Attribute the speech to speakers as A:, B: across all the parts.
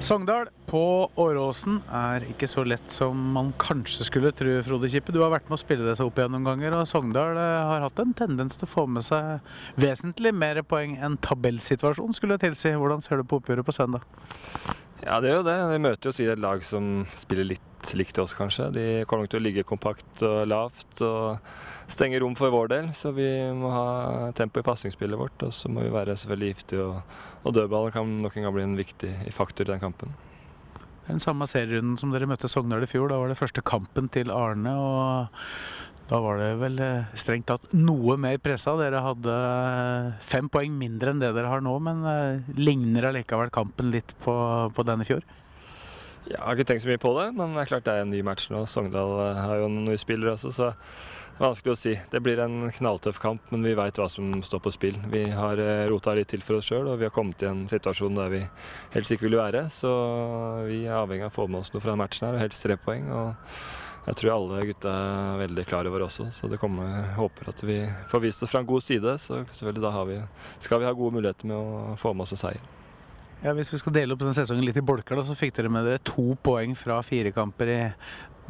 A: Sogndal på Åråsen er ikke så lett som man kanskje skulle tro, Frode Kippe. Du har vært med å spille det seg opp igjen noen ganger, og Sogndal eh, har hatt en tendens til å få med seg vesentlig mer poeng enn tabellsituasjonen skulle tilsi. Hvordan ser du på oppgjøret på søndag?
B: Ja, det er jo det. Vi møter jo sikkert et lag som spiller litt likt oss, kanskje. De kommer nok til å ligge kompakt og lavt og stenge rom for vår del. Så vi må ha tempo i pasningsspillet vårt, og så må vi være selvfølgelig giftige. Og, og dødballen kan nok en gang bli en viktig faktor i den kampen.
A: Den samme serierunden som dere møtte Sogndal i fjor. Da var det første kampen til Arne. og Da var det vel eh, strengt tatt noe mer pressa. Dere hadde eh, fem poeng mindre enn det dere har nå, men eh, ligner allikevel kampen litt på, på den i fjor?
B: Ja, jeg har ikke tenkt så mye på det, men det er klart det er en ny match nå. Sogndal har jo noen nye spillere også, så det er vanskelig å si. Det blir en knalltøff kamp, men vi veit hva som står på spill. Vi har rota litt til for oss sjøl, og vi har kommet i en situasjon der vi helst ikke vil være. Så vi er avhengig av å få med oss noe fra matchen her, og helst tre poeng. og jeg tror alle gutta er veldig klar over også, så det kommer, håper at vi får vist oss fra en god side. Så selvfølgelig da har vi, skal vi ha gode muligheter med å få med oss en seier.
A: Ja, Hvis vi skal dele opp denne sesongen litt i bolker, da, så fikk dere med dere to poeng fra fire kamper i,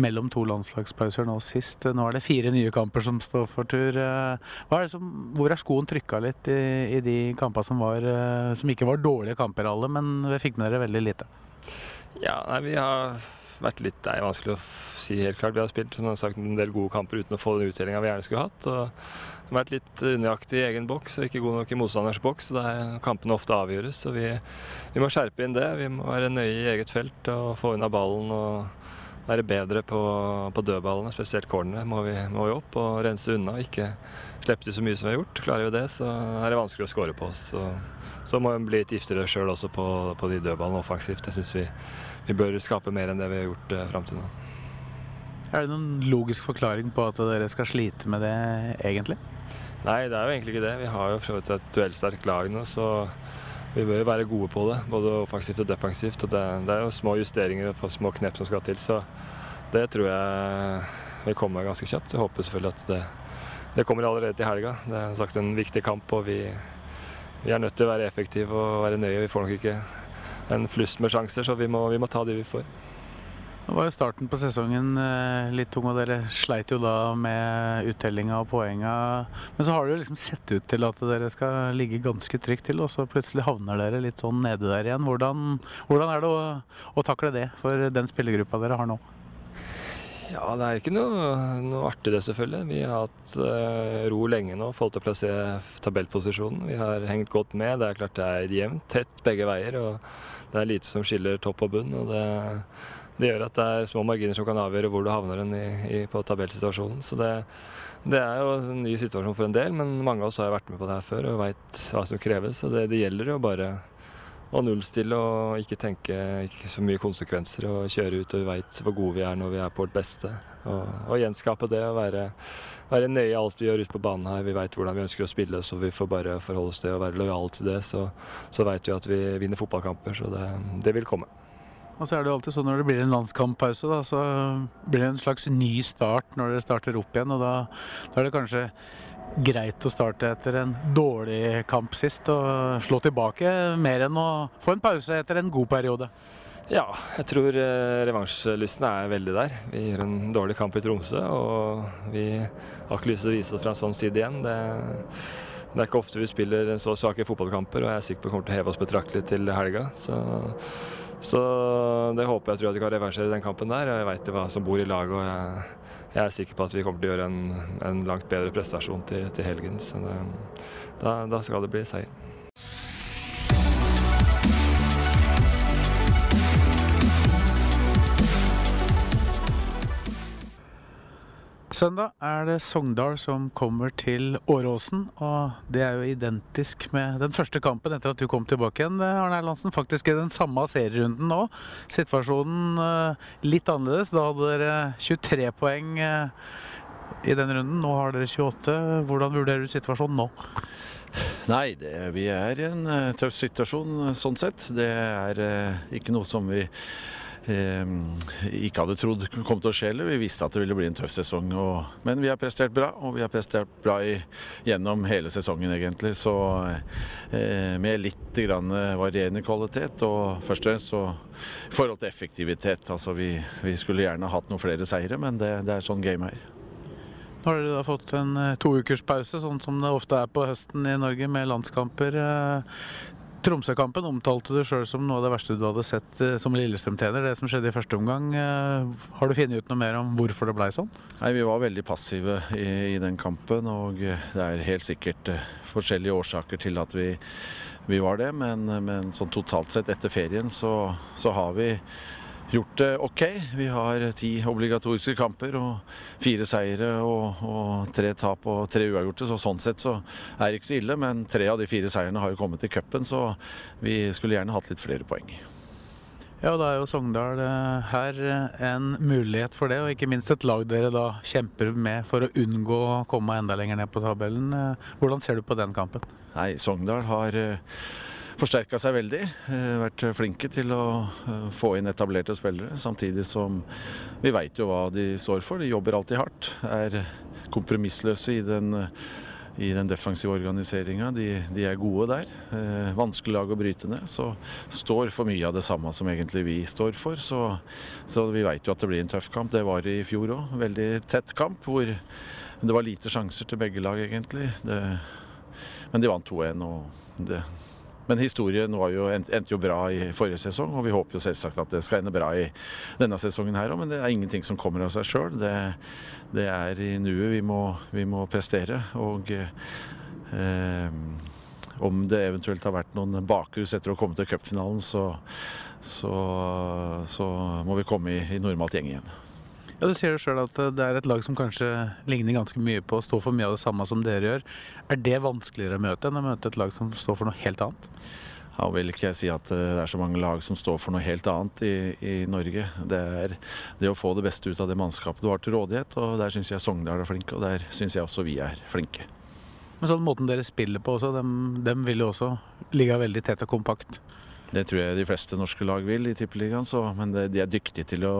A: mellom to landslagspauser nå sist. Nå er det fire nye kamper som står for tur. Eh, er det som, hvor er skoen trykka litt i, i de kampene som, var, eh, som ikke var dårlige kamper alle, men vi fikk med dere veldig lite?
B: Ja, nei, vi har vært litt Det er vanskelig å si helt klart. Vi har spilt som sagt, en del gode kamper uten å få den uttellinga vi gjerne skulle hatt. og vært litt unøyaktig i egen boks og ikke god nok i motstanders boks. så Der kampene ofte avgjøres. så vi, vi, må skjerpe inn det. Vi må være nøye i eget felt og få unna ballen. og være bedre på, på dødballene, spesielt cornerne, må vi, må vi opp og rense unna. Ikke slippe til så mye som vi har gjort. Klarer vi det, så er det vanskelig å skåre på oss. Så, så må vi bli litt giftigere sjøl også på, på, de dødballene offensivt. Jeg syns vi, vi, bør skape mer enn det vi har gjort eh, fram til nå.
A: Er det noen logisk forklaring på at dere skal slite med det, egentlig?
B: Nei, det er jo egentlig ikke det. Vi har jo prøvd et duellsterkt lag nå, så vi bør jo være gode på det. Både offensivt og defensivt. Og det, det, er jo små justeringer og små knep som skal til, så det tror jeg vil komme ganske kjapt. Jeg håper selvfølgelig at det, det kommer allerede til helga. Det er sagt en viktig kamp, og vi, vi er nødt til å være effektive og være nøye. Vi får nok ikke en flust med sjanser, så vi må, vi må ta de vi får.
A: Det var jo starten på sesongen eh, litt tung, og dere sleit jo da med uttellinga og poenga. Men så har det jo liksom sett ut til at dere skal ligge ganske trygt til, og så plutselig havner dere litt sånn nede der igjen. Hvordan, hvordan er det å, å, takle det for den spillergruppa dere har nå?
B: Ja, det er ikke noe, noe artig det, selvfølgelig. Vi har hatt uh, ro lenge nå, fått til å plassere tabellposisjonen. Vi har hengt godt med. Det er klart det er jevnt, tett begge veier. og Det er lite som skiller topp og bunn. og det det gjør at det er små marginer som kan avgjøre hvor du havner i, i, på tabellsituasjonen. Så det, det, er jo en ny situasjon for en del, men mange av oss har vært med på det her før og veit hva som kreves. Så det, det gjelder jo bare å nullstille og ikke tenke ikke så mye konsekvenser og kjøre ut og vi veit hvor gode vi er når vi er på vårt beste. Og, og gjenskape det og være, være nøye i alt vi gjør ute på banen her. Vi veit hvordan vi ønsker å spille, så vi får bare forholde oss til det og være lojale til det. Så, så veit vi at vi vinner fotballkamper, så det, det vil komme.
A: Og så er det jo alltid sånn når det blir en landskamppause, da, så blir det en slags ny start når dere starter opp igjen. Og da, da er det kanskje greit å starte etter en dårlig kamp sist og slå tilbake, mer enn å få en pause etter en god periode.
B: Ja, jeg tror eh, revansjelysten er veldig der. Vi gjør en dårlig kamp i Tromsø, og vi har ikke lyst til å vise oss fra en sånn side igjen. Det, det er ikke ofte vi spiller så svake fotballkamper, og jeg er sikker på at vi kommer til å heve oss betraktelig til helga. Så så det håper jeg tror at vi kan reversere den kampen der. Jeg veit hva som bor i laget, og jeg, jeg, er sikker på at vi kommer til å gjøre en, en langt bedre prestasjon til, til helgen. Så det, da, da skal det bli seier.
A: Søndag er det Sogndal som kommer til Åråsen, og det er jo identisk med den første kampen etter at du kom tilbake igjen, Arne Erlandsen. Faktisk i den samme serierunden nå. Situasjonen eh, litt annerledes. Da hadde dere 23 poeng eh, i den runden. Nå har dere 28. Hvordan vurderer du situasjonen nå?
C: Nei, det, vi er i en tøff situasjon sånn sett. Det er ikke noe som vi eh, ikke hadde trodd kom til å skje. Vi visste at det ville bli en tøff sesong. Og, men vi har prestert bra, og vi har prestert bra i, gjennom hele sesongen egentlig. Så eh, med litt grann varierende kvalitet, og først og fremst så i forhold til effektivitet. Altså vi, vi skulle gjerne hatt noen flere seire, men det, det er sånn game her.
A: Nå har dere da fått en eh, to ukers pause, sånn som det ofte er på høsten i Norge med landskamper. Tromsø-kampen omtalte du sjøl som noe av det verste du hadde sett eh, som Lillestrøm-trener. Det som skjedde i første omgang. Eh, har du funnet ut noe mer om hvorfor det blei sånn?
C: Nei, Vi var veldig passive i, i, den kampen. Og det er helt sikkert eh, forskjellige årsaker til at vi, vi var det. Men, men sånn totalt sett etter ferien så, så har vi gjort det ok. Vi har ti obligatoriske kamper og fire seire og, og tre tap og tre uavgjorte. Så sånn sett så er det ikke så ille, men tre av de fire seierne har jo kommet i cupen, så vi skulle gjerne hatt litt flere poeng.
A: Ja, da er jo Sogndal eh, her eh, en mulighet for det, og ikke minst et lag dere da kjemper med for å unngå å komme enda lenger ned på tabellen. Eh, hvordan ser du på den kampen?
C: Nei, Sogndal har forsterka seg veldig. Eh, vært flinke til å eh, få inn etablerte spillere, samtidig som vi veit jo hva de står for. De jobber alltid hardt. Er kompromissløse i den, i den defensive organiseringa. De, de, er gode der. Eh, vanskelig lag å bryte ned. Så står for mye av det samme som egentlig vi står for. Så, så vi veit jo at det blir en tøff kamp. Det var det i fjor òg. Veldig tett kamp hvor det var lite sjanser til begge lag, egentlig. Det, men de vant 2-1, og det men historien jo, endte jo bra i forrige sesong, og vi håper jo selvsagt at det skal ende bra i denne sesongen her òg. Men det er ingenting som kommer av seg sjøl. Det, det, er i nuet vi, vi, må prestere. Og eh, om det eventuelt har vært noen bakrus etter å komme til cupfinalen, så, så, så, må vi komme i, i normalt gjeng igjen.
A: Ja, Du sier jo sjøl at det er et lag som kanskje ligner ganske mye på å stå for mye av det samme som dere gjør. Er det vanskeligere å møte enn å møte et lag som står for noe helt annet?
C: Ja, vil ikke jeg si at eh, det er så mange lag som står for noe helt annet i, i Norge. Det er det å få det beste ut av det mannskapet du har til rådighet, og der syns jeg Sogndal er flinke, og der syns jeg også vi er flinke.
A: Men sånn måten dere spiller på også, dem, dem vil jo også ligge veldig tett og kompakt?
C: Det tror jeg de fleste norske lag vil i Tippeligaen, men det, de er dyktige til å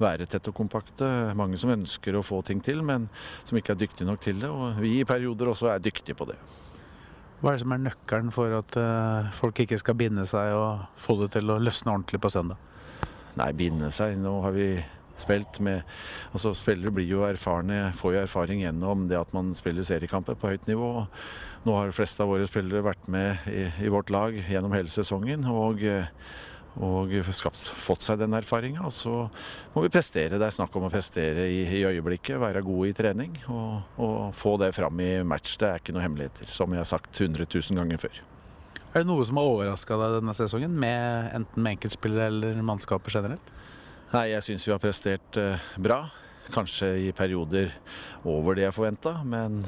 C: være tett og kompakte. Mange som ønsker å få ting til, men som ikke er dyktige nok til det. Og vi i perioder også er dyktige på det.
A: Hva er det som er nøkkelen for at uh, folk ikke skal binde seg og få det til å løsne ordentlig på søndag?
C: Nei, binde seg. Nå har vi spilt med Altså Spillere blir jo erfarne, får jo erfaring gjennom det at man spiller seriekamper på høyt nivå. Nå har de fleste av våre spillere vært med i, i vårt lag gjennom hele sesongen. og og skapt, fått seg den erfaringa. Så må vi prestere. Det er snakk om å prestere i, i øyeblikket, være gode i trening og, og, få det fram i match. Det er ikke noe hemmeligheter, som jeg har sagt 100 000 ganger før.
A: Er det noe som har overraska deg denne sesongen, med enten med enkeltspillere eller mannskapet generelt?
C: Nei, jeg syns vi har prestert eh, bra. Kanskje i perioder over det jeg forventa, men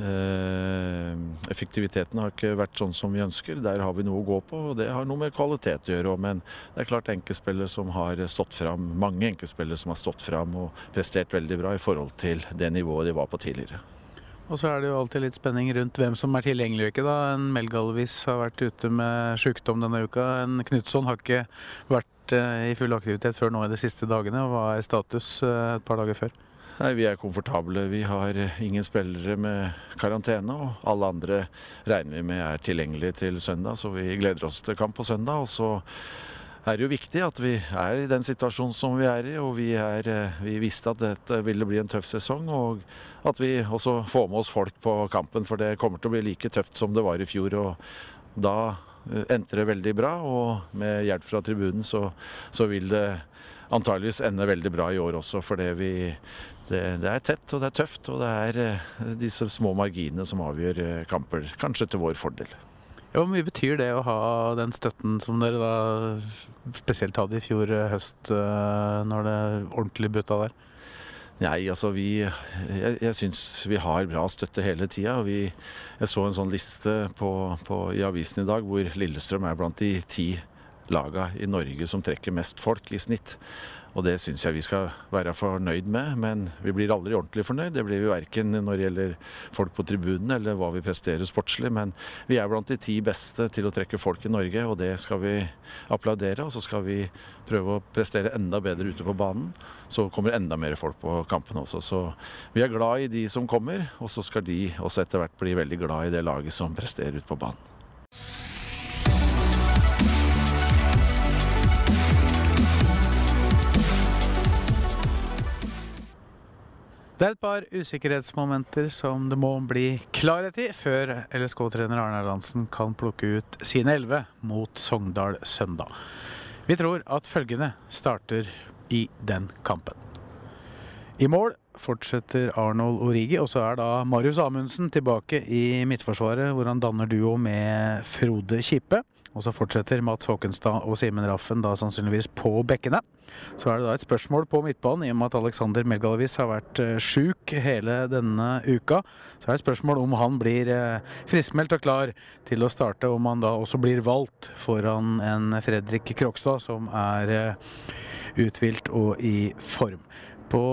C: eh, effektiviteten har ikke vært sånn som vi ønsker. Der har vi noe å gå på, og det har noe med kvalitet å gjøre. Men det er klart enkeltspillere som har stått fram, mange enkeltspillere som har stått fram og prestert veldig bra i forhold til det nivået de var på tidligere.
A: Og så er det jo alltid litt spenning rundt hvem som er tilgjengelig og ikke. da. En Melgalvis har vært ute med sykdom denne uka. En Knutson har ikke vært Eh, i full aktivitet før nå i de siste dagene. Hva er status eh, et par dager før?
C: Nei, Vi er komfortable. Vi har ingen spillere med karantene. Og alle andre regner vi med er tilgjengelige til søndag, så vi gleder oss til kamp på søndag. Og så er det jo viktig at vi er i den situasjonen som vi er i. Og vi, er, eh, vi visste at dette ville bli en tøff sesong. Og at vi også får med oss folk på kampen, for det kommer til å bli like tøft som det var i fjor. Og da Eh, endte det veldig bra, og med hjelp fra tribunen så, så vil det antageligvis ende veldig bra i år også, for det, det, er tett og det er tøft. Og det er eh, disse små marginene som avgjør kamper, kanskje til vår fordel.
A: Hvor mye betyr det å ha den støtten som dere da spesielt hadde i fjor høst, når det ordentlig butta der?
C: Nei, altså vi Jeg, jeg syns vi har bra støtte hele tida. Jeg så en sånn liste på, på, i avisen i dag hvor Lillestrøm er blant de ti laga i Norge som trekker mest folk i snitt. Og det syns jeg vi skal være fornøyd med, men vi blir aldri ordentlig fornøyd. Det blir vi verken når det gjelder folk på tribunen eller hva vi presterer sportslig. Men vi er blant de ti beste til å trekke folk i Norge, og det skal vi applaudere. Og så skal vi prøve å prestere enda bedre ute på banen. Så kommer enda mer folk på kampene også. Så vi er glad i de som kommer, og så skal de også etter hvert bli veldig glad i det laget som presterer ute på banen.
A: Det er et par usikkerhetsmomenter som det må bli klarhet i før LSK-trener Arne Erlandsen kan plukke ut sine elleve mot Sogndal søndag. Vi tror at følgende starter i den kampen. I mål fortsetter Arnold Origi, og så er da Marius Amundsen tilbake i midtforsvaret, hvor han danner duo med Frode Kippe. Og så fortsetter Mats Håkenstad og Simen Raffen da sannsynligvis på bekkene. Så er det da et spørsmål på midtbanen, i og med at Alexander Melgalvis har vært uh, sjuk hele denne uka. Så er det et spørsmål om han blir uh, friskmeldt og klar til å starte, om han da også blir valgt foran en Fredrik Krokstad som er uh, uthvilt og i form. På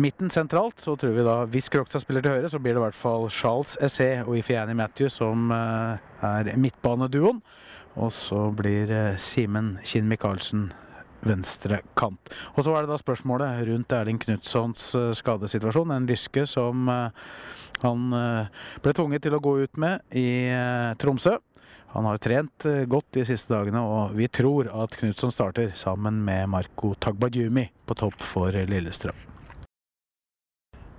A: midten sentralt så tror vi da, hvis Krokstad spiller til høyre, så blir det i hvert fall Charles Essé og Ifiani Matthew som er midtbaneduoen. Og så blir Simen Kinn Michaelsen venstre kant. Og så er det da spørsmålet rundt Erling Knutssons skadesituasjon. En lyske som han ble tvunget til å gå ut med i Tromsø. Han har trent godt de siste dagene, og vi tror at Knutson starter sammen med Marco Tagbajumi på topp for Lillestrøm.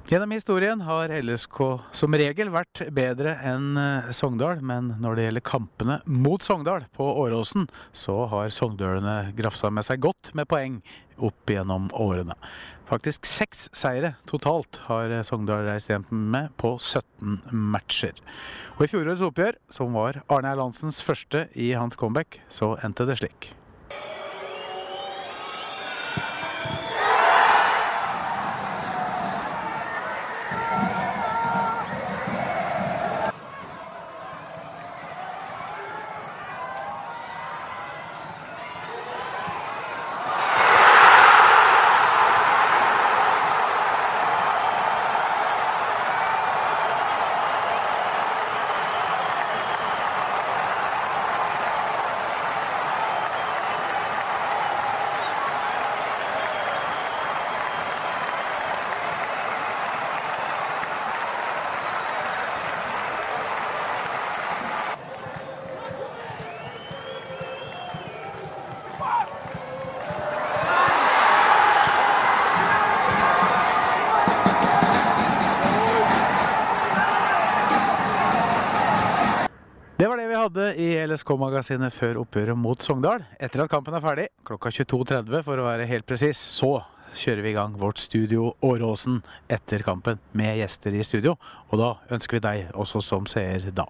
A: Gjennom historien har LSK som regel vært bedre enn Sogndal, men når det gjelder kampene mot Sogndal på Åråsen, så har sogndølene grafsa med seg godt med poeng opp gjennom årene. Faktisk seks seire totalt har Sogndal reist hjem med på 17 matcher. Og i fjorårets oppgjør, som var Arne Erlandsens første i hans comeback, så endte det slik. Hadde i LSK-magasinet før oppgjøret mot Sogndal. Etter at kampen er ferdig, klokka 22.30 for å være helt presis, så kjører vi i gang vårt studio Åråsen etter kampen med gjester i studio. Og da ønsker vi deg også som seer da.